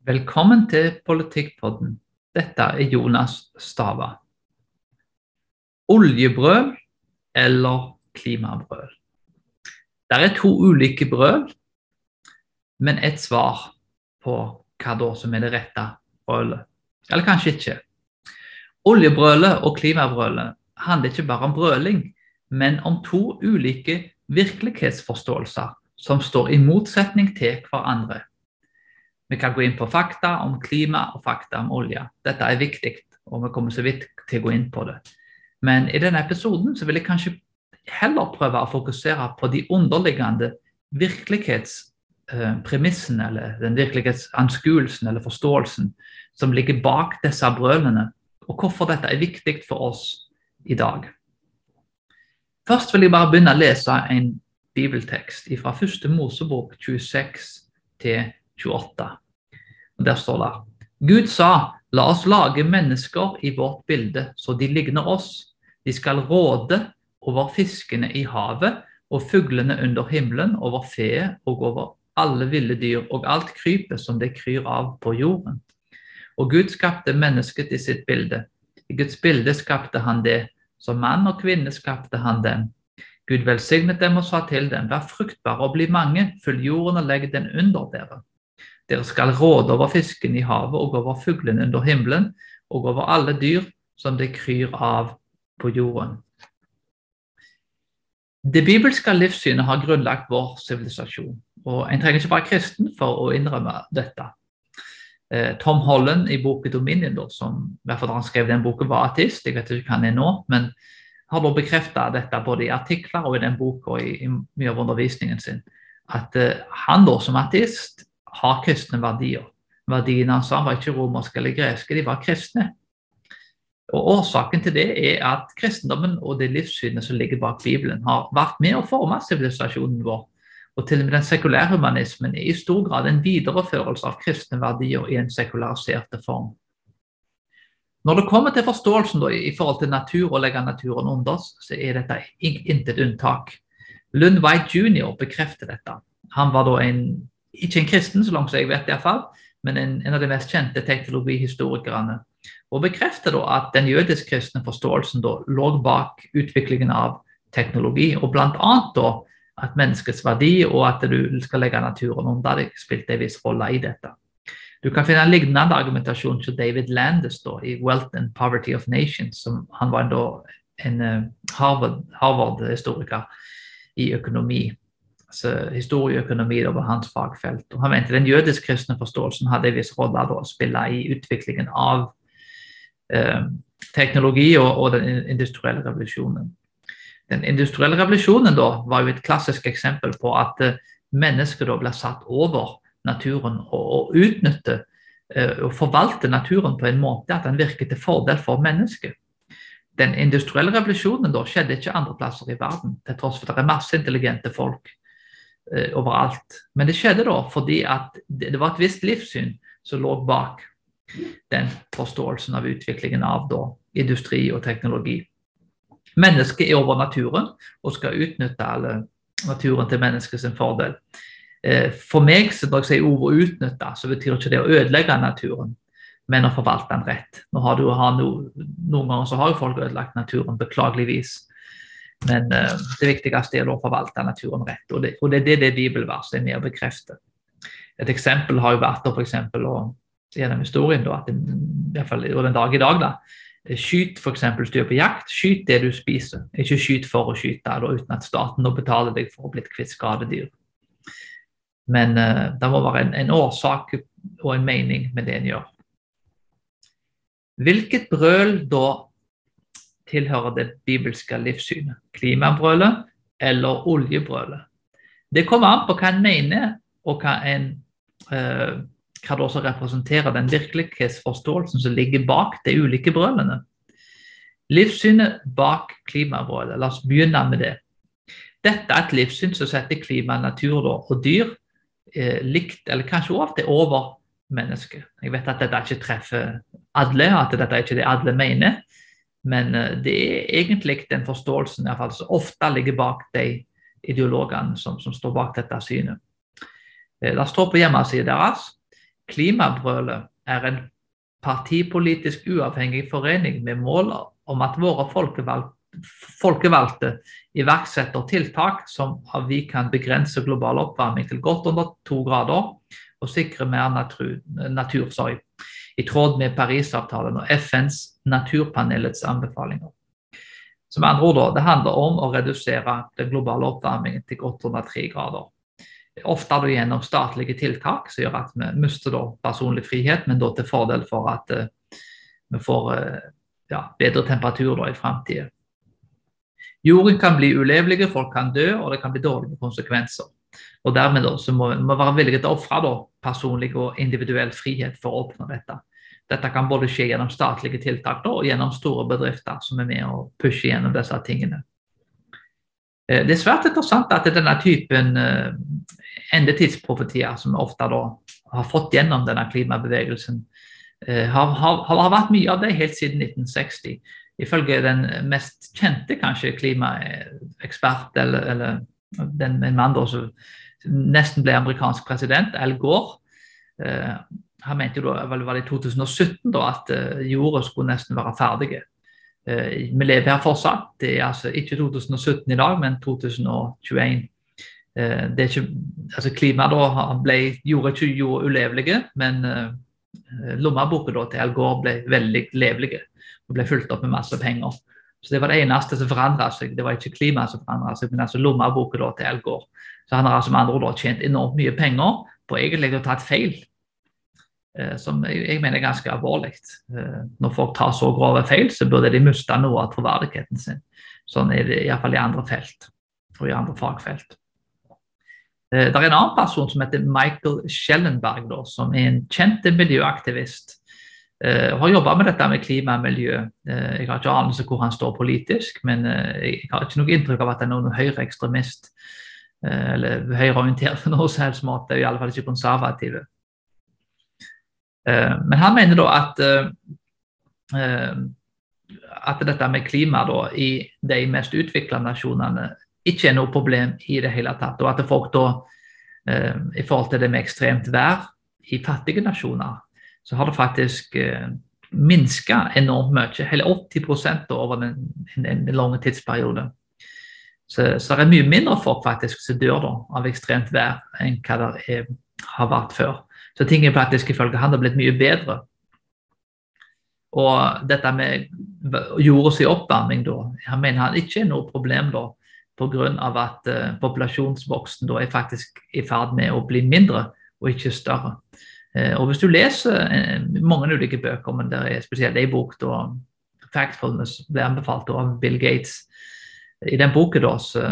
Velkommen til Politikkpodden. Dette er Jonas Stava. Oljebrøl eller klimabrøl? Det er to ulike brøl, men ett svar på hva da som er det rette brølet. Eller kanskje ikke. Oljebrølet og klimabrølet handler ikke bare om brøling, men om to ulike virkelighetsforståelser som står i motsetning til hverandre. Vi kan gå inn på fakta om klima og fakta om olje. Dette er viktig, og vi kommer så vidt til å gå inn på det. Men i denne episoden så vil jeg kanskje heller prøve å fokusere på de underliggende virkelighetspremissene, eller den virkelighetsanskuelsen eller forståelsen som ligger bak disse brølene, og hvorfor dette er viktig for oss i dag. Først vil jeg bare begynne å lese en bibeltekst fra første Mosebok 26 til 28. Og Der står det Gud sa, la oss lage mennesker i vårt bilde, så de ligner oss. De skal råde over fiskene i havet og fuglene under himmelen, over feet og over alle ville dyr og alt krypet som det kryr av på jorden. Og Gud skapte mennesket i sitt bilde. I Guds bilde skapte han det. Som mann og kvinne skapte han dem. Gud velsignet dem og sa til dem, vær fruktbare og bli mange, fyll jorden og legg den under dere. Dere skal råde over fisken i havet og over fuglene under himmelen og over alle dyr som det kryr av på jorden. Det bibelske livssynet har grunnlagt vår sivilisasjon. Og En trenger ikke være kristen for å innrømme dette. Eh, Tom Holland i boken 'Dominion', som i hvert fall han skrev den boken, var artist. Jeg vet ikke hva han er nå, men har da bekrefta dette både i artikler og i den boka og i, i mye av undervisningen sin. At uh, han da som artist har kristne verdier. Verdiene hans var ikke romerske eller greske, de var kristne. Og Årsaken til det er at kristendommen og det livssynet som ligger bak Bibelen, har vært med å forme sivilisasjonen vår. Og til og med den sekulære humanismen er i stor grad en videreførelse av kristne verdier i en sekulariserte form. Når det kommer til forståelsen da, i forhold til natur og legge naturen under oss, så er dette intet unntak. Lund White jr. bekrefter dette. Han var da en ikke en kristen, så langt jeg vet iallfall, men en, en av de mest kjente teknologihistorikerne. Og bekrefter da at den jødisk-kristne forståelsen da lå bak utviklingen av teknologi, og bl.a. da at menneskets verdi og at du skal legge naturen under det spilte en viss rolle i dette. Du kan finne en lignende argumentasjon til David Landis da, i 'Wealth and Poverty of Nations'. som Han var da en eh, Harvard-historiker Harvard i økonomi altså historieøkonomi over hans fagfelt. Og han mente den jødisk-kristne forståelsen hadde en viss rolle å spille i utviklingen av eh, teknologi og, og, den industrielle revolusjonen. Den industrielle revolusjonen da, var jo et klassisk eksempel på at eh, mennesker da ble satt over naturen og, og utnytte eh, og forvalte naturen på en måte at den virket til fordel for mennesket. Den industrielle revolusjonen da skjedde ikke andre plasser i verden, til tross for at det er masse intelligente folk eh, overalt. Men det skjedde da fordi at det, det var et visst livssyn som lå bak den forståelsen av utviklingen av da, industri og teknologi. Mennesket er over naturen og skal utnytte alle naturen til menneskets fordel. Eh, for meg, så når jeg sier ordet 'utnytte', så betyr ikke det å ødelegge naturen, men å forvalte den rett. Nå har du, har no, noen ganger så har jo folk ødelagt naturen, beklageligvis. Men uh, det viktigste er å forvalte naturen rett. Og det, og det er det, det bibelverset er med å bekrefte. Et eksempel har jo vært for eksempel, og, gjennom historien da, at det, fall den dag i dag da, Skyt f.eks. hvis du er på jakt. Skyt det du spiser. Ikke skyt for å skyte da, uten at staten betaler deg for å bli kvitt skadedyr. Men uh, det må være en, en, årsak og en mening med det en gjør. Hvilket brøl da tilhører det bibelske livssynet. Klimabrølet eller oljebrølet. Det kommer an på hva en mener, og hva, en, eh, hva det også representerer den virkelighetsforståelsen som ligger bak de ulike brølene. Livssynet bak klimabrølet. La oss begynne med det. Dette er et livssyn som setter klima, natur og dyr eh, likt, eller kanskje også alltid over mennesket. Jeg vet at dette ikke treffer alle, at dette er ikke det alle mener. Men eh, det er egentlig den forståelsen i fall, som ofte ligger bak de ideologene som, som står bak dette synet. Eh, det står på hjemmesiden deres Klimabrølet er en partipolitisk uavhengig forening med mål om at våre folkevalgte, folkevalgte iverksetter tiltak som vi kan begrense global oppvarming til godt under to grader og sikre mer natur, natur i tråd med Parisavtalen og FNs naturpanelets anbefalinger. Som andre ord, Det handler om å redusere den globale oppvarmingen til godt under tre grader. Ofte gjennom statlige tiltak som gjør at vi mister personlig frihet, men da til fordel for at uh, vi får uh, ja, bedre temperatur i framtida. Jorden kan bli ulevelig, folk kan dø, og det kan bli dårlige konsekvenser. Og Dermed da, så må vi være villige til å ofre personlig og individuell frihet for å oppnå dette. Dette kan både skje gjennom statlige tiltak og gjennom store bedrifter som er med og pusher gjennom disse tingene. Eh, det er svært interessant at denne typen eh, endetidsprofetier, som vi ofte har fått gjennom denne klimabevegelsen, eh, har, har, har, vært mye av det helt siden 1960. Ifølge den mest kjente kanskje klimaekspert, eller, eller den, en mann som nesten ble amerikansk president, Al Gore, han mente jo da, vel var det i 2017 da, at uh, jorda skulle nesten være ferdig. Uh, vi lever her fortsatt. Det er altså ikke 2017 i dag, men 2021. Uh, eh, det er ikke, altså Klimaet da ble, gjorde ikke jorda ulevelig, men lommeboka til Al Gore ble veldig levelig og ble fulgt opp med masse penger. Så Det var det eneste som forandra seg. Det var ikke klimaet som forandra seg, men altså lommeboka til Al Gore. Så Han har altså med andre ord tjent enormt mye penger på egentlig å ha tatt feil Eh, som jeg, jeg, mener er ganske alvorlig. Eh, når folk tar så grove feil, så burde de miste noe av troverdigheten sin. Sånn er det iallfall i andre felt og i andre fagfelt. Eh, det er en annen person som heter Michael Schellenberg, da, som er en kjent miljøaktivist. Uh, har jobba med dette med klima og miljø. Jeg har ikke anelse hvor han står politisk, men jeg har ikke noe inntrykk av at han er noen høyreekstremist eller høyreorientert på noen som helst måte. I alle fall ikke konservative. Eh, men han mener da at, eh, eh, at dette med klima da, i de mest utvikla nasjonene ikke er noe problem i det hele tatt. Og at folk da, i forhold til det med ekstremt vær i fattige nasjoner, så har det faktisk minska enormt mye. Hele 80 over en, en, en lang tidsperiode. Så, så, det er mye mindre folk faktisk som dør da, av ekstremt vær enn hva det er, har vært før. Så ting er faktisk ifølge han har blitt mye bedre. Og dette med jordas oppvarming, da, han mener han ikke er noe problem da, pga. at uh, populasjonsvoksten da er faktisk i ferd med å bli mindre og ikke større. Uh, og Hvis du leser uh, mange ulike bøker, men det er spesielt ei bok da, 'Factfulness' ble anbefalt av Bill Gates. I den boken da, så,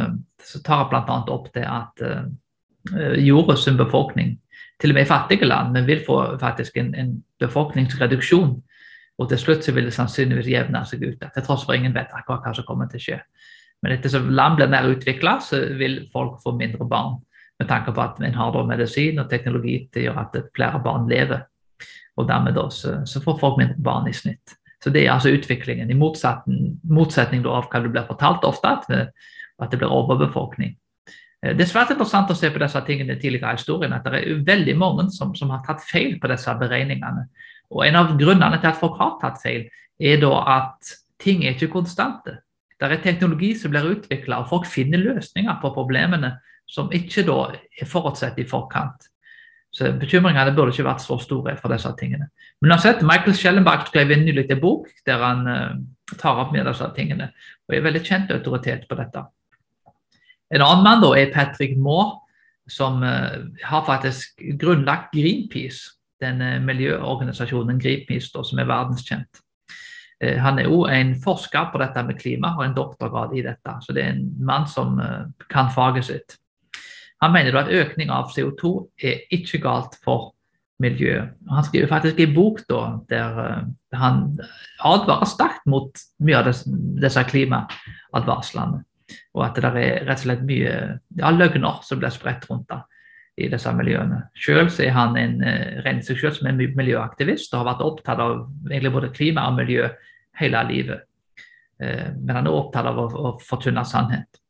så tar han bl.a. opp det at uh, jordas befolkning til og med i fattige land, men vil få faktisk en, en befolkningsreduksjon. Og til slutt så vil det sannsynligvis jevne seg ut. Til tross for ingen vet akkurat hva som kommer til å skje. Men etter som land blir mer utvikla, så vil folk få mindre barn. Med tanke på at en har da medisin og teknologi til å gjøre at flere barn lever. Og dermed da, så, så får folk mindre barn i snitt. Så det er altså utviklingen, i motsetning, motsetning av hva det blir fortalt ofte, at, at det blir overbefolkning. Eh, det er svært interessant å se på disse tingene tidligere i historien, at det er veldig mange som, som, har tatt feil på disse beregningene. Og En av grunnene til at folk har tatt feil, er da at ting er ikke konstante. Det er teknologi som blir utvikla, og folk finner løsninger på problemene som ikke da er forutsett i forkant. Så Bekymringene burde ikke vært så store for disse tingene. Men uansett, Michael Schellenberg skrev en nylig bok der han uh, tar opp med disse tingene, og er veldig kjent autoritet på dette. En annen mann da er Patrick Moore, som uh, har faktisk grunnlagt Greenpeace, den uh, miljøorganisasjonen Greenpeace da, som er verdenskjent. Uh, han er òg en forsker på dette med klima og en doktorgrad i dette. Så det er en mann som kan faget sitt. Han mener at økning av CO2 er ikke galt for miljøet. Han skriver faktisk en bok da, der han advarer sterkt mot mye av disse klimaadvarslene. Og at det er rett og slett mye ja, løgner som blir spredt rundt da, i disse miljøene. Selv er han en, uh, regner seg selv som en miljøaktivist og har vært opptatt av egentlig både klima og miljø hele livet. Uh, men han er opptatt av å, å fortynne sannhet.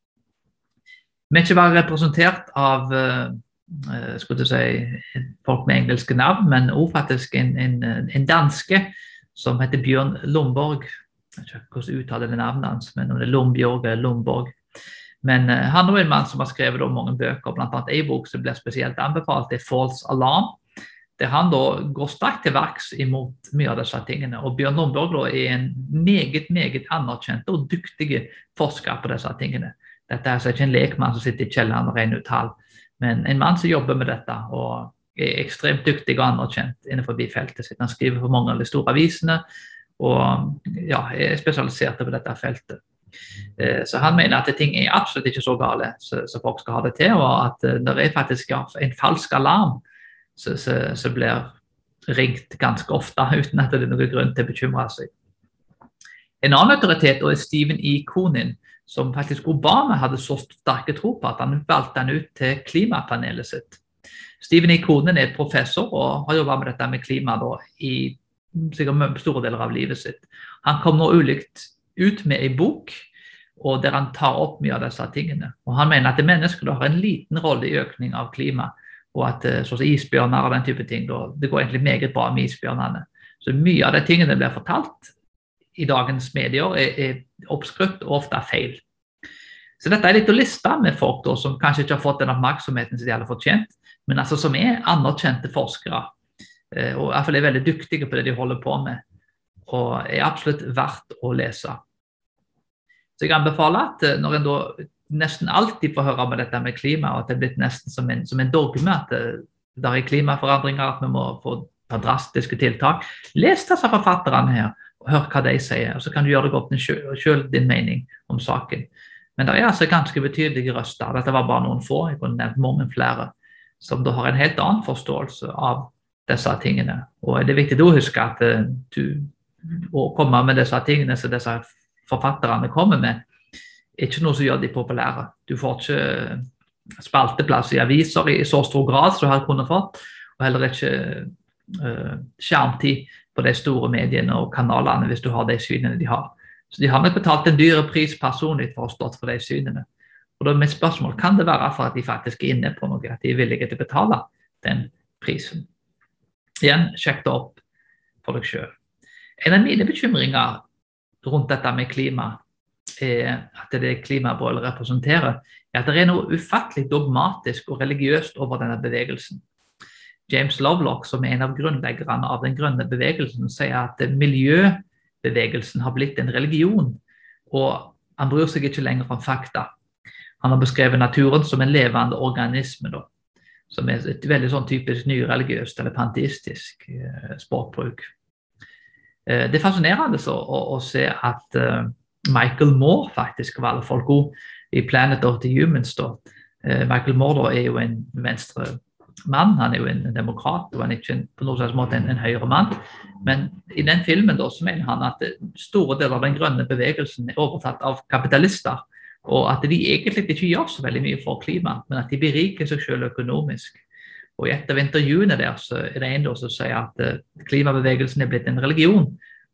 Vi er ikke bare representert av uh, skulle si, folk med engelske navn, men også faktisk en, en, en danske som heter Bjørn Lomborg. Jeg vet ikke hvordan uttaler navnet hans, men om det er Lombjorg eller Lomborg. Men uh, han er en mann som har skrevet mange bøker, bl.a. en bok som blir spesielt anbefalt, det er 'False Alarm'. Der han da går sterkt til verks imot mye av disse tingene. Og Bjørn Lomborg er en meget meget anerkjent og dyktig forsker på disse tingene. Dette er altså ikke en lekmann som sitter i kjelleren og regner ut tall, men en mann som jobber med dette. og er ekstremt dyktig og anerkjent innenfor feltet sitt. Han skriver for mange av de store avisene og ja, er spesialisert på dette feltet. Eh, så han mener at ting er absolutt ikke så gale som folk skal ha det til, og at eh, det er faktisk en falsk alarm som blir ringt ganske ofte uten at det er noen grunn til å bekymre seg. En annen autoritet er Stephen E. Konin, som faktisk Obama hadde så sterke tro på at han valgte han ut til klimapanelet sitt. Stephen E. Konin er professor og har jobbet med dette med klima da, i sikkert store deler av livet sitt. Han kom nå ulikt ut med ei bok og der han tar opp mye av disse tingene. Og Han mener at mennesker har en liten rolle i økning av klima, og at sånn som isbjørner og den type ting, det går egentlig meget bra med isbjørnene. Så mye av de tingene blir fortalt i dagens medier, er, er oppskrytt og ofte feil. Så dette er litt å liste med folk da, som kanskje ikke har fått den oppmerksomheten som de hadde fortjent, men altså som er anerkjente forskere. Eh, og i hvert fall er veldig dyktige på det de holder på med. Og er absolutt verdt å lese. Så jeg anbefaler at eh, når en da nesten alltid får høre om dette med klima, og at det er blitt nesten som en, som en dogme at det, eh, det er klimaforandringer, at vi må få ta drastiske tiltak, les disse forfatterne her og hør hva de sier. og Så kan du gjøre deg opp sjøl din mening om saken. Men det er altså ganske betydelige røster. Dette var bare noen få, jeg kunne nevnt mange flere, som da har en helt annen forståelse av disse tingene. Og det er viktig å huske at eh, du, å komme med disse tingene som disse forfatterne kommer med, er ikke noe som gjør de populære. Du får ikke eh, spalteplass i aviser i så stor grad som du har kunnet fått, og heller ikke uh, skjermtid på de store mediene og kanalene hvis du har de synene de har. Så de har nok betalt en dyre pris personlig for å ha stått for de synene. Og da er mitt spørsmål kan det være for at de faktisk er inne på noe, at de er villige til å betale den prisen. Igjen, sjekk det opp for deg sjøl. En av mine bekymringer rundt dette med klima, at det klimabrølet representerer, er at det er noe ufattelig dogmatisk og religiøst over denne bevegelsen. James Lovelock, som er en av grunnleggerne av den grønne bevegelsen, sier at miljøbevegelsen har blitt en religion, og han bryr seg ikke lenger om fakta. Han har beskrevet naturen som en levende organisme, da, som er et veldig sånn typisk nyreligiøst eller panteistisk eh, språkbruk. Eh, det er fascinerende å, å, å se at uh, Michael Moore faktisk av alle folk òg, i 'Planet of the Humans'. Da. Uh, Michael Moore da, er jo en venstre mann, han er jo en demokrat og han er ikke på noen slags måte en, en høyre mann. Men i den filmen da, så mener han at store deler av den grønne bevegelsen er overtatt av kapitalister. Og at de egentlig ikke gjør så veldig mye for klimaet, men at de beriker seg selv økonomisk. Og I et av intervjuene der så er det en som sier at uh, klimabevegelsen er blitt en religion.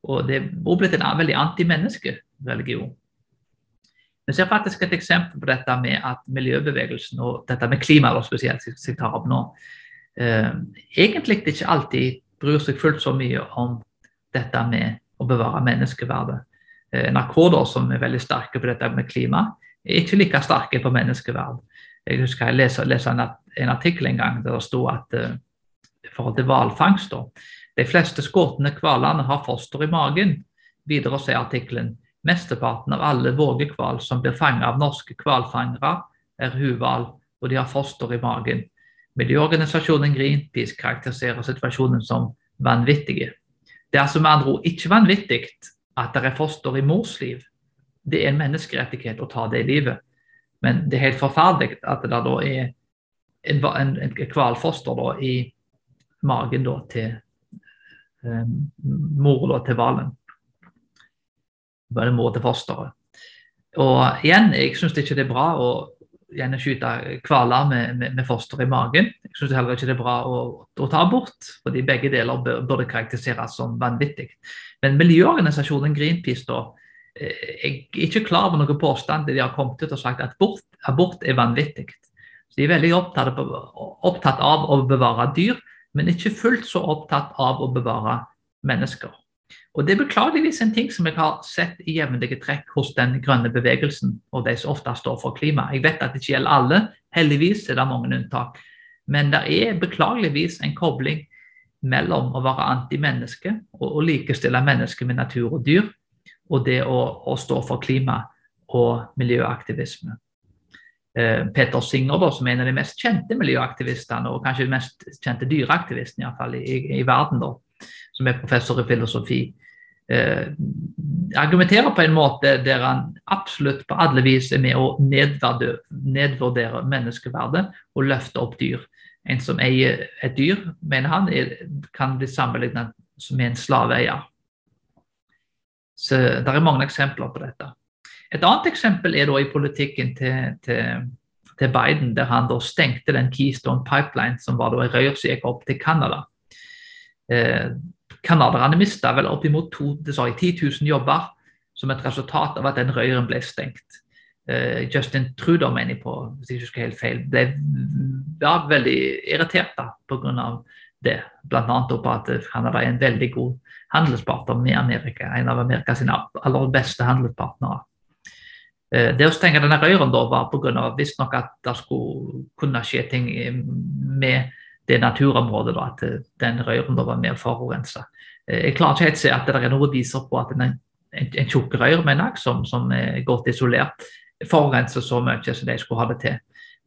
Og det er blitt en veldig antimenneskelig-religion. Vi ser faktisk et eksempel på dette med at miljøbevegelsen og dette med klima spesielt, som jeg tar opp nå, eh, egentlig ikke alltid bryr seg fullt så mye om dette med å bevare menneskeverdet. Uh, NRK, da, som er veldig sterke på dette med klima, er ikke like sterke på menneskeverd. Jeg husker jeg leste en, artikkel en gang der det sto at uh, i forhold til hvalfangst De fleste skåtne hvalene har foster i magen. Videre sier artikkelen mesteparten av alle vågehval som blir fanget av norske hvalfangere, er huhval, og de har foster i magen. Miljøorganisasjonen Greenpeace karakteriserer situasjonen som vanvittige. Det er altså med andre ord ikke vanvittig at det er foster i mors liv. Det er en menneskerettighet å ta det i livet. Men det er helt forferdelig at det da er en, en, en hvalfoster i magen da, til um, mor til hvalen. Mor til fosteret. Og igjen, jeg syns ikke det er bra å gjerne skyte hvaler med, med, med, foster i magen. Jeg syns heller ikke det er bra å, å ta abort, fordi begge deler burde karakteriseres som vanvittig. Men miljøorganisasjonen Greenpeace da, Eh, jeg er ikke klar over noen påstand de har kommet ut og sagt at abort, abort er vanvittig. Så De er veldig opptatt opptatt av å bevare dyr, men ikke fullt så opptatt av å bevare mennesker. Og Det er beklageligvis en ting som jeg har sett i jevnlige trekk hos den grønne bevegelsen og de som ofte står for klima. Jeg vet at det ikke gjelder alle, heldigvis er det mange unntak. Men det er beklageligvis en kobling mellom å være antimenneske og å likestille mennesker med natur og dyr, og det å, å stå for klima og miljøaktivisme. Eh, Peter Singer, da, som er en av de mest kjente miljøaktivistene, og kanskje den mest kjente dyreaktivisten i, i, i verden, da, som er professor i filosofi, eh, argumenterer på en måte der han absolutt på alle vis er med å nedvurdere menneskeverdet og løfte opp dyr. En som eier et dyr, mener han, er, kan bli sammenlignet med en slaveeier. Så Det er mange eksempler på dette. Et annet eksempel er da i politikken til, til, til Biden, der han da stengte den Keystone Pipeline, som var da en rør som gikk opp til Canada. Eh, Canadierne mista vel oppimot 10 000 jobber som et resultat av at den røyren ble stengt. Uh, Justin Trudeau, mener jeg på, hvis jeg ikke husker helt feil, ble ja, veldig irritert da, pga. det. Bl.a. på at Canada er en veldig god handelspartner med Amerika. En av Amerikas aller beste handelspartnere. Uh, det å stenge denne røyren da var pga. visstnok at det skulle kunne skje ting med det naturområdet, da, at den røyren da var med å forurense. Eh, jeg klarer ikke helt å se at det er noe viser på at en, en, en tjukk røyr mener jeg, som, som, er godt isolert, forurenser så mye som de skulle ha det til.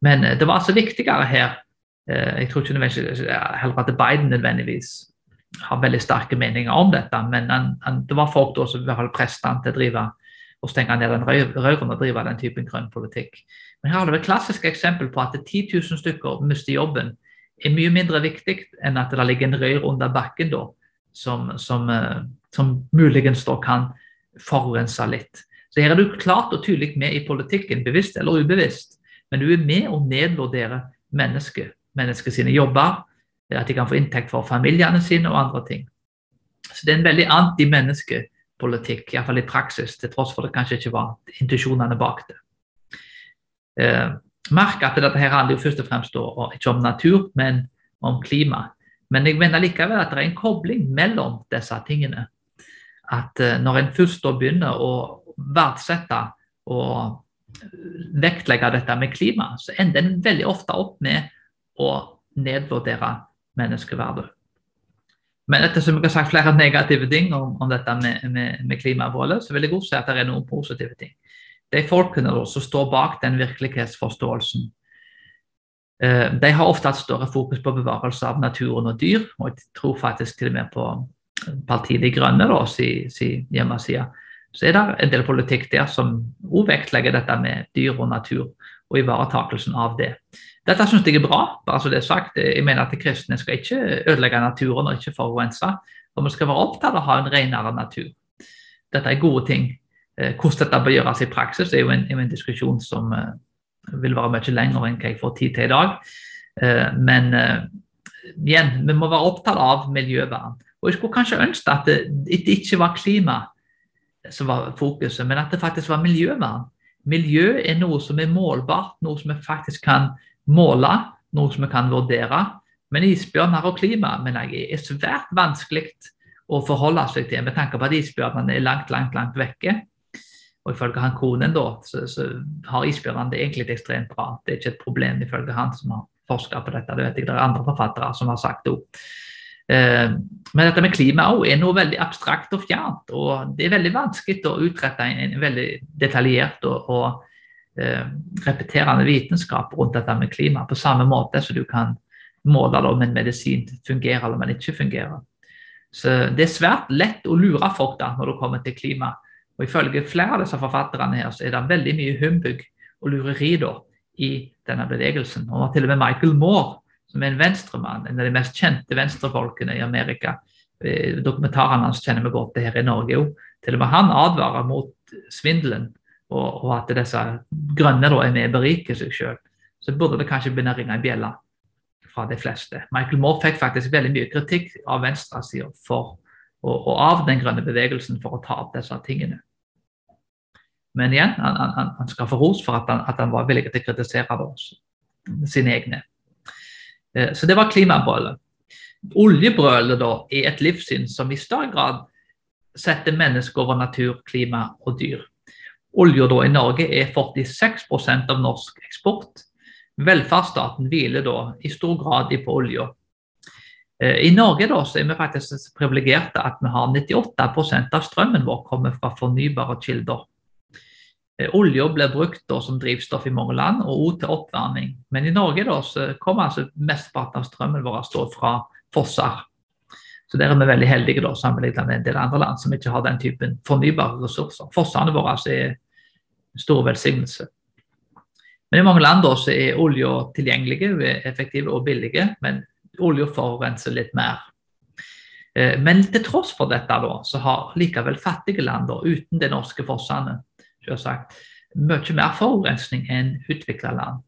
Men eh, det var altså viktigere her. Eh, jeg tror ikke nødvendigvis heller at Biden nødvendigvis har veldig sterke meninger om dette, men han, han, det var folk da som presset han til å drive og stenge ned den røyren og drive den typen grønn politikk. Men her har du et klassisk eksempel på at 10 000 stykker mister jobben er mye mindre viktig enn at det ligger en røyr under bakken da, som, som, eh, som muligens da kan forurense litt. Så her er du klart og tydelig med i politikken, bevisst eller ubevisst. Men du er med å nedvurdere mennesket, mennesket sine jobber, at de kan få inntekt for familiene sine og andre ting. Så det er en veldig antimenneskepolitikk, iallfall i praksis, til tross for det kanskje ikke var intensjonene bak det. Eh, merk at dette her handler jo først og fremst ikke om natur, men om klima. Men jeg mener likevel at det er en kobling mellom disse tingene. At uh, når en først begynner å verdsette og vektlegge dette med klima, så ender en veldig ofte opp med å nedvurdere menneskeverdet. Men ettersom jeg har sagt flere negative ting om, om dette med, med, med klimamålet, så vil jeg også si at det er noen positive ting. De folkene som står bak den virkelighetsforståelsen, Eh, de har ofte hatt større fokus på bevarelse av naturen og dyr, og jeg tror faktisk til og med på Partiet De Grønne da, si, si hjemmeside. Så er det en del politikk der som òg vektlegger dette med dyr og natur og ivaretakelsen av det. Dette syns jeg er bra, bare så det er sagt. Jeg mener at kristne skal ikke ødelegge naturen og ikke forurense. Og vi skal være opptatt av å ha en renere natur. Dette er gode ting. Eh, hvordan dette bør gjøres i praksis, er jo en, en diskusjon som eh, vil være mye lenger enn hva jeg får tid til i dag. Eh, men eh, igjen, vi må være opptatt av miljøvern. Og Jeg skulle kanskje ønske at det, det ikke var klima som var fokuset, men at det faktisk var miljøvern. Miljø er noe som er målbart, noe som vi faktisk kan måle, noe som vi kan vurdere. Men isbjørner og klima mener jeg er svært vanskelig å forholde seg til, med tanke på at isbjørnene er langt, langt, langt vekke. Og ifølge han konen da, så, så har isbjørnene det egentlig ekstremt bra. Det er ikke et problem ifølge han som har forska på dette. Det vet jeg det er andre forfattere som har sagt òg. Eh, men dette med klima er noe veldig abstrakt og fjernt. Og det er veldig vanskelig å utrette en veldig detaljert og, og eh, repeterende vitenskap rundt dette med klima, på samme måte som du kan måle om en medisin fungerer eller om den ikke fungerer. Så det er svært lett å lure folk da når det kommer til klima. Og Ifølge flere av disse forfatterne her, så er det veldig mye humbug og lureri da, i denne bevegelsen. Og til og med Michael Moore, som er en venstremann, en av de mest kjente venstrefolkene i Amerika. Eh, dokumentaren hans kjenner vi godt til her i Norge òg. Til og med han advarer mot svindelen og, og at disse grønne da er med å berike seg sjøl. Så burde det kanskje begynne å ringe en bjelle fra de fleste. Michael Moore fikk faktisk veldig mye kritikk av venstresida og, og, av den grønne bevegelsen for å ta opp disse tingene. Men igjen, han, han, han skal få ros for at han, at han, var villig til å kritisere oss, også. sine egne. Eh, så det var klimabrølet. Oljebrølet da, er et livssyn som i større grad setter mennesker over natur, klima og dyr. Olja i Norge er 46% av norsk eksport. Velferdsstaten hviler da i stor grad på olja. Eh, I Norge da, er vi faktisk privilegerte at vi har 98% av strømmen vår kommer fra fornybare kilder. Eh, olja blir brukt som drivstoff i mange land, og også til oppvarming. Men i Norge da, kommer altså mesteparten av strømmen vår fra fosser. Så der er vi veldig heldige da, sammenlignet med en del andre land som ikke har den typen fornybare ressurser. Fossene våre altså, er en stor velsignelse. Men i mange land da, så er olja tilgjengelige, effektive og billige, men olja forurenser litt mer. Eh, men til tross for dette da, så har likevel fattige land da, uten de norske fossene selvsagt, mye mer forurensning enn utvikla land.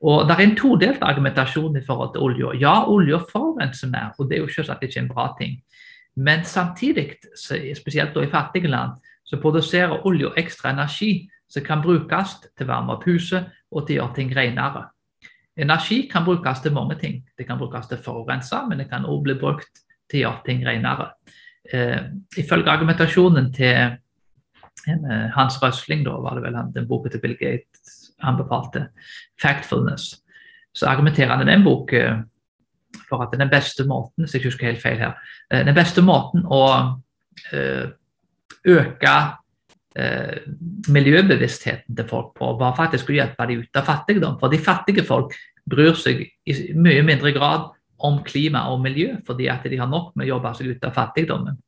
Og Det er en todelt argumentasjon i forhold til olja. Ja, olja forurenser mer, og det er jo selvsagt ikke en bra ting. Men samtidig, spesielt i fattige land, så produserer olja ekstra energi som kan brukes til å varme opp huset og til å gjøre ting renere. Energi kan brukes til mange ting. Det kan brukes til å forurense, men det kan også bli brukt til å gjøre ting renere. Eh, ifølge argumentasjonen til Hans Røsling, da var det vel den boka til Bill Gates anbefalte, 'Factfulness', så argumenterer han i den boken for at den beste måten hvis jeg ikke husker helt feil her, eh, den beste måten å eh, øke eh, miljøbevisstheten til folk på, var faktisk å hjelpe dem ut av fattigdom. For de fattige folk bryr seg i mye mindre grad om klima og miljø, fordi at de har nok med å jobbe seg ut av fattigdommen.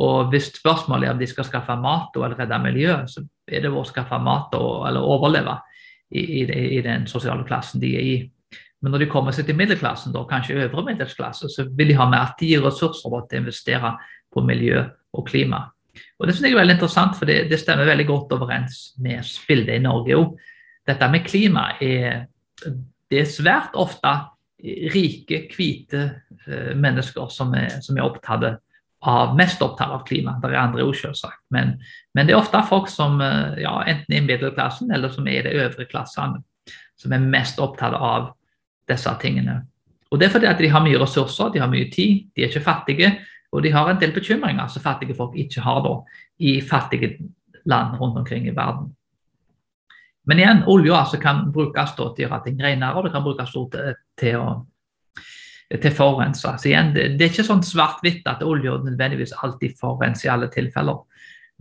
Og hvis spørsmålet er om de skal skaffe mat og redde miljøet, så er det å skaffe mat og, eller overleve i, i, i, den sosiale klassen de er i. Men når de kommer seg til middelklassen, da, kanskje øvre middelsklasse, så vil de ha mer tid og ressurser til å investere på miljø og klima. Og Det synes jeg er veldig interessant, for det, det stemmer veldig godt overens med bildet i Norge òg. Dette med klima er, det er svært ofte rike, hvite eh, mennesker som er, som er opptatt av, mest opptatt av klima. Det er andre òg, selvsagt. Men, men, det er ofte folk som eh, ja, enten er i middelklassen eller som er i de øvre klassene, som er mest opptatt av disse tingene. Og Det er fordi at de har mye ressurser, de har mye tid, de er ikke fattige. Og de har en del bekymringer som fattige folk ikke har da, i fattige land rundt omkring i verden. Men igjen, olja altså kan brukes da, til å gjøre ting renere, og det kan brukes til, til å til forurensa. Så igjen, det, det, er ikke sånn svart-hvitt at olje nødvendigvis alltid forurenser i alle tilfeller.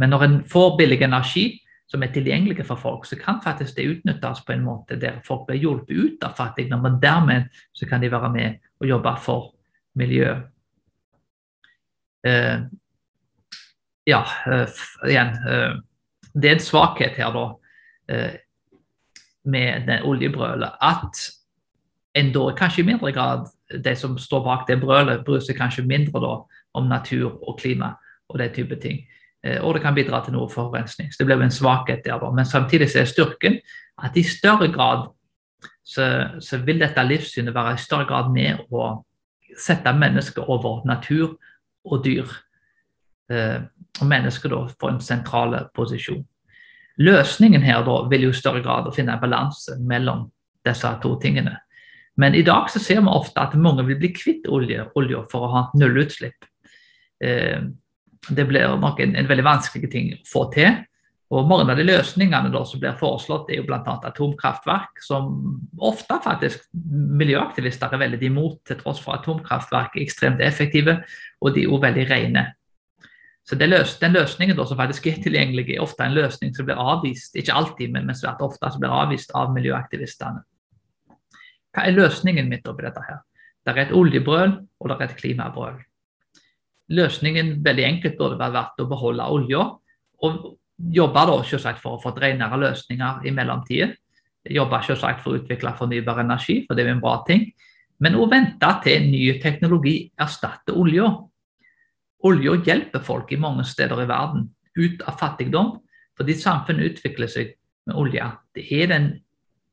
Men når en får billig energi som er tilgjengelig for folk, så kan faktisk det utnyttes på en måte der folk blir hjulpet ut av fattigdom, men dermed så kan de være med og jobbe for miljøet. Uh, ja, uh, igjen uh, Det er en svakhet her, da, med det oljebrølet, at en da kanskje i mindre grad de som står bak det brølet, bryr seg kanskje mindre da, om natur og klima og den type ting. Eh, og det kan bidra til noe forurensning. Så det blir en svakhet der. Da. Men samtidig så er styrken at i større grad så, så, vil dette livssynet være i større grad med å sette mennesket over natur og dyr. Eh, og mennesket da får en sentral posisjon. Løsningen her da vil jo i større grad å finne en balanse mellom disse to tingene. Men i dag så ser vi ofte at mange vil bli kvitt olje, olje for å ha nullutslipp. Eh, det blir nok en, en, veldig vanskelig ting å få til. Og Mange av de løsningene da, som blir foreslått, er jo bl.a. atomkraftverk, som ofte faktisk miljøaktivister er veldig imot, til tross for at atomkraftverk er ekstremt effektive og de er også veldig rene. Så løs, Den løsningen da, som faktisk er tilgjengelig, er ofte en løsning som blir avvist, ikke alltid, men, men svært ofte som blir avvist av miljøaktivistene. Hva er løsningen midt oppi dette her? Det er et oljebrøl, og det er et klimabrøl. Løsningen veldig enkelt burde vært å beholde olja, og jobbe da selvsagt for å få renere løsninger i mellomtiden. Jobbe selvsagt for å utvikle fornybar energi, for det er en bra ting. Men å vente til ny teknologi erstatter olja. Olja hjelper folk i mange steder i verden ut av fattigdom, fordi samfunnet utvikler seg med olje. Det er den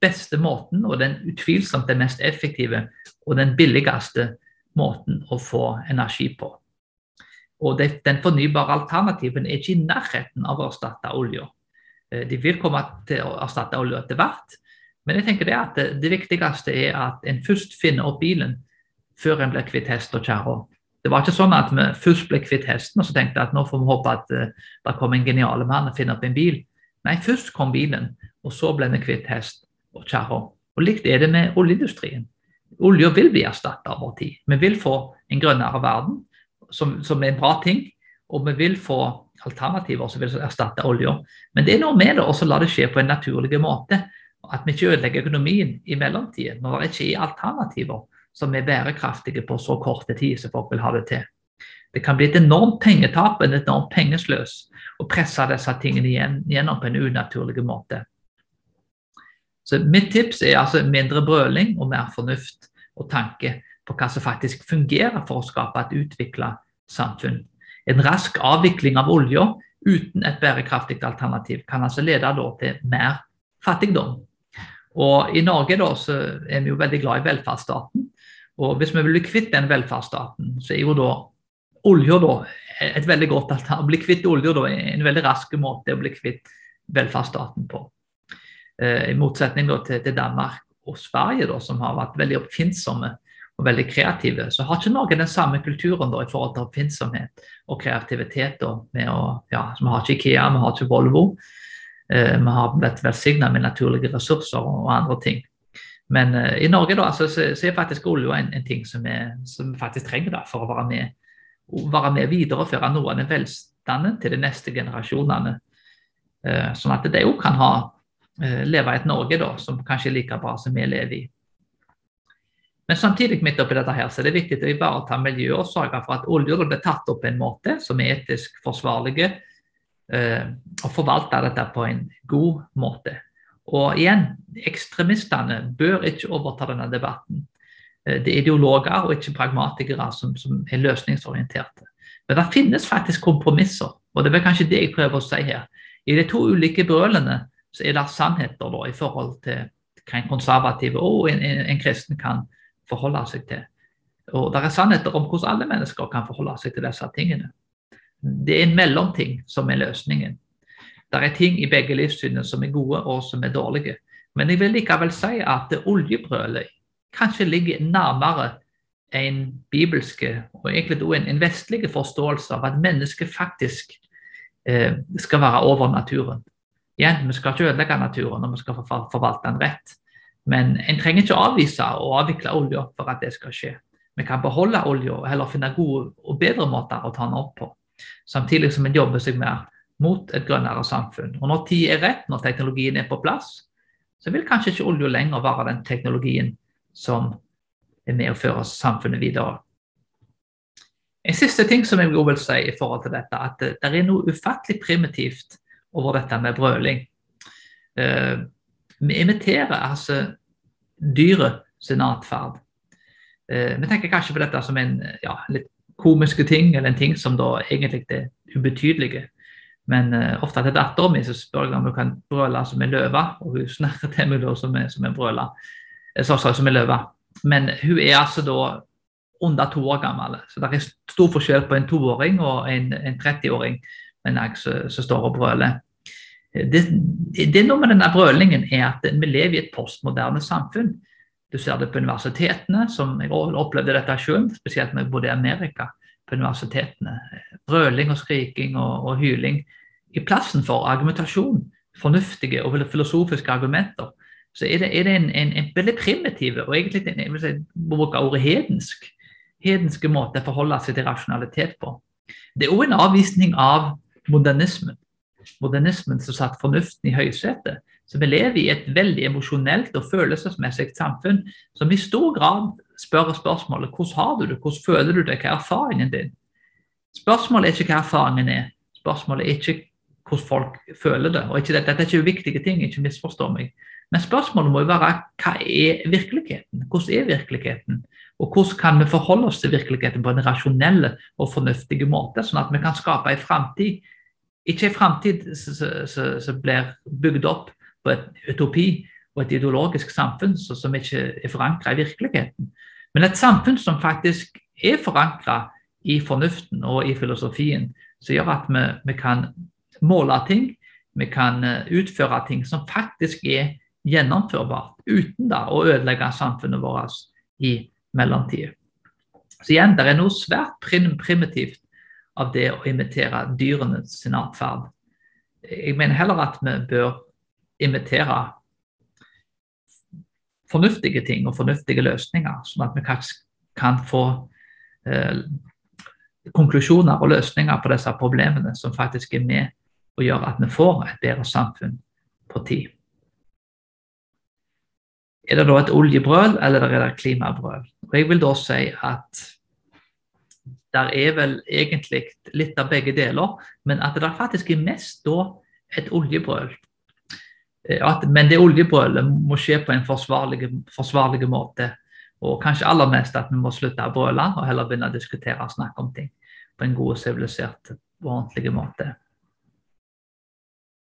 beste måten, og den utvilsomt den mest effektive og den billigste måten å få energi på. Og det, Den fornybare alternativen er ikke i nærheten av å erstatte olja. Eh, de vil komme til å erstatte olja etter hvert, Men jeg tenker det at det, det viktigste er at en først finner opp bilen før en blir kvitt hest og kjerre. Det var ikke sånn at vi først ble kvitt hesten og så tenkte at nå får vi håpe at uh, det kommer en genial mann og finner opp en bil. Nei, først kom bilen, og så ble vi kvitt hest og kjerre. Og likt er det med oljeindustrien. Olja vil bli erstatta over tid. Vi vil få en grønnere verden, som, som, er en bra ting. Og vi vil få alternativer som vil erstatte olja. Men det er noe med det å la det skje på en naturlig måte. At vi ikke ødelegger økonomien i mellomtiden når det ikke er alternativer som er bærekraftige på så korte tid som folk vil ha det til. Det kan bli et enormt pengetap, et enormt pengesløs, å presse disse tingene igjen, gjennom på en unaturlig måte. Så Mitt tips er altså mindre brøling og mer fornuft og tanke på hva som faktisk fungerer for å skape et utvikla samfunn. En rask avvikling av olja uten et bærekraftig alternativ kan altså lede til mer fattigdom. Og I Norge da, er vi jo veldig glad i velferdsstaten. Og Hvis vi vil bli kvitt den velferdsstaten, så er jo da olja et veldig godt alternativ. Å bli kvitt olja er en veldig rask måte å bli kvitt velferdsstaten på. Eh, I motsetning til, til, Danmark og Sverige, da, som har vært veldig oppfinnsomme og veldig kreative, så har ikke Norge den samme kulturen da, i forhold til oppfinnsomhet og kreativitet. Da, å, ja, vi har ikke Ikea, vi har ikke Volvo. Eh, vi har blitt velsigna med naturlige ressurser og, og andre ting. Men eh, i Norge da, så, så, så er faktisk olje en, en, ting som vi, som faktisk trenger da, for å være med, være med videreføre noe av den velstanden til de neste generasjonene. Eh, sånn at de òg kan ha leve i et Norge da, som kanskje er like bra som vi lever i. Men samtidig midt oppi dette her, så er det viktig å ivareta miljøet og sørge for at olja blir tatt opp på en måte som er etisk forsvarlige, eh, og forvalte dette på en god måte. Og igjen, ekstremistene bør ikke overta denne debatten. Eh, det er ideologer og ikke pragmatikere som, som, er løsningsorienterte. Men det finnes faktisk kompromisser, og det er kanskje det jeg prøver å si her. I de to ulike brølene er det sannheter da, i forhold til hva en konservativ og en, en, en, kristen kan forholde seg til. Og Det er sannheter om hvordan alle mennesker kan forholde seg til disse tingene. Det er en mellomting som er løsningen. Det er ting i begge livssynene som er gode og som er dårlige. Men jeg vil likevel si at oljebrølet kanskje ligger nærmere en bibelske og egentlig en, en vestlig forståelse av at mennesket faktisk eh, skal være over naturen. Igjen, vi skal ikke ødelegge naturen når vi skal forvalte den rett. Men en trenger ikke avvise og avvikle olja for at det skal skje. Vi kan beholde olja og heller finne gode og bedre måter å ta den opp på. Samtidig som en jobber seg mer mot et grønnere samfunn. Og Når tid er rett, når teknologien er på plass, så vil kanskje ikke olja lenger være den teknologien som er med å føre samfunnet videre. En siste ting som jeg vil si i forhold til dette, at det er noe ufattelig primitivt over dette med brøling. Eh, vi imiterer altså dyret sin atferd. Eh, vi tenker kanskje på dette som en ja, litt komiske ting, eller en ting som da egentlig er ubetydelige. Men eh, ofte til datteren min så spør jeg om hun kan brøle som en løve, og hun snakker til meg da som, som en brøle. Så, så, som en løve. Men hun er altså da under to år gammel. Så det er stor forskjell på en toåring og en, en 30-åring som står og brøler. Det, det noe med denne brølingen er at vi lever i et postmoderne samfunn. Du ser det på universitetene, som jeg opplevde dette selv, spesielt når jeg bodde i Amerika. på universitetene. Brøling og skriking og, og hyling. I plassen for argumentasjon, fornuftige og filosofiske argumenter, så er det, er det en, en, en, veldig primitiv og egentlig en, jeg vil si, bruke ordet hedensk, hedenske måte å forholde seg til rasjonalitet på. Det er òg en avvisning av modernismen. Modernismen som satt fornuften i høysetet. Så vi lever i et veldig emosjonelt og følelsesmessig samfunn som i stor grad spør spørsmålet hvordan har du det, hvordan føler du det, hva er erfaringen din? Spørsmålet er ikke hva erfaringen er, spørsmålet er ikke hvordan folk føler det. og ikke, Dette er ikke uviktige ting, ikke misforstå meg. Men spørsmålet må jo være hva er virkeligheten? Hvordan er virkeligheten? Og hvordan kan vi forholde oss til virkeligheten på en rasjonell og fornuftig måte, sånn at vi kan skape en framtid ikke en framtid som blir bygd opp på et utopi og et ideologisk samfunn som ikke er forankra i virkeligheten, men et samfunn som faktisk er forankra i fornuften og i filosofien, som gjør at vi, vi, kan måle ting, vi kan eh, utføre ting som faktisk er gjennomførbart uten da å ødelegge samfunnet vårt i mellomtida. Så igjen, det er noe svært prim primitivt av det å imitere dyrenes atferd. Jeg mener heller at vi bør imitere fornuftige ting og fornuftige løsninger, sånn at vi kanskje kan få eh, konklusjoner og løsninger på disse problemene som faktisk er med og gjør at vi får et bedre samfunn på tid. Er det da et oljebrøl, eller er det klimabrøl? Og jeg vil da si at det er vel egentlig litt av begge deler, men at det faktisk er mest da et oljebrøl. Eh, at, men det oljebrølet må skje på en forsvarlig, forsvarlig, måte. Og kanskje aller mest at vi må slutte å brøle og heller begynne å diskutere og snakke om ting på en god, sivilisert og ordentlig måte.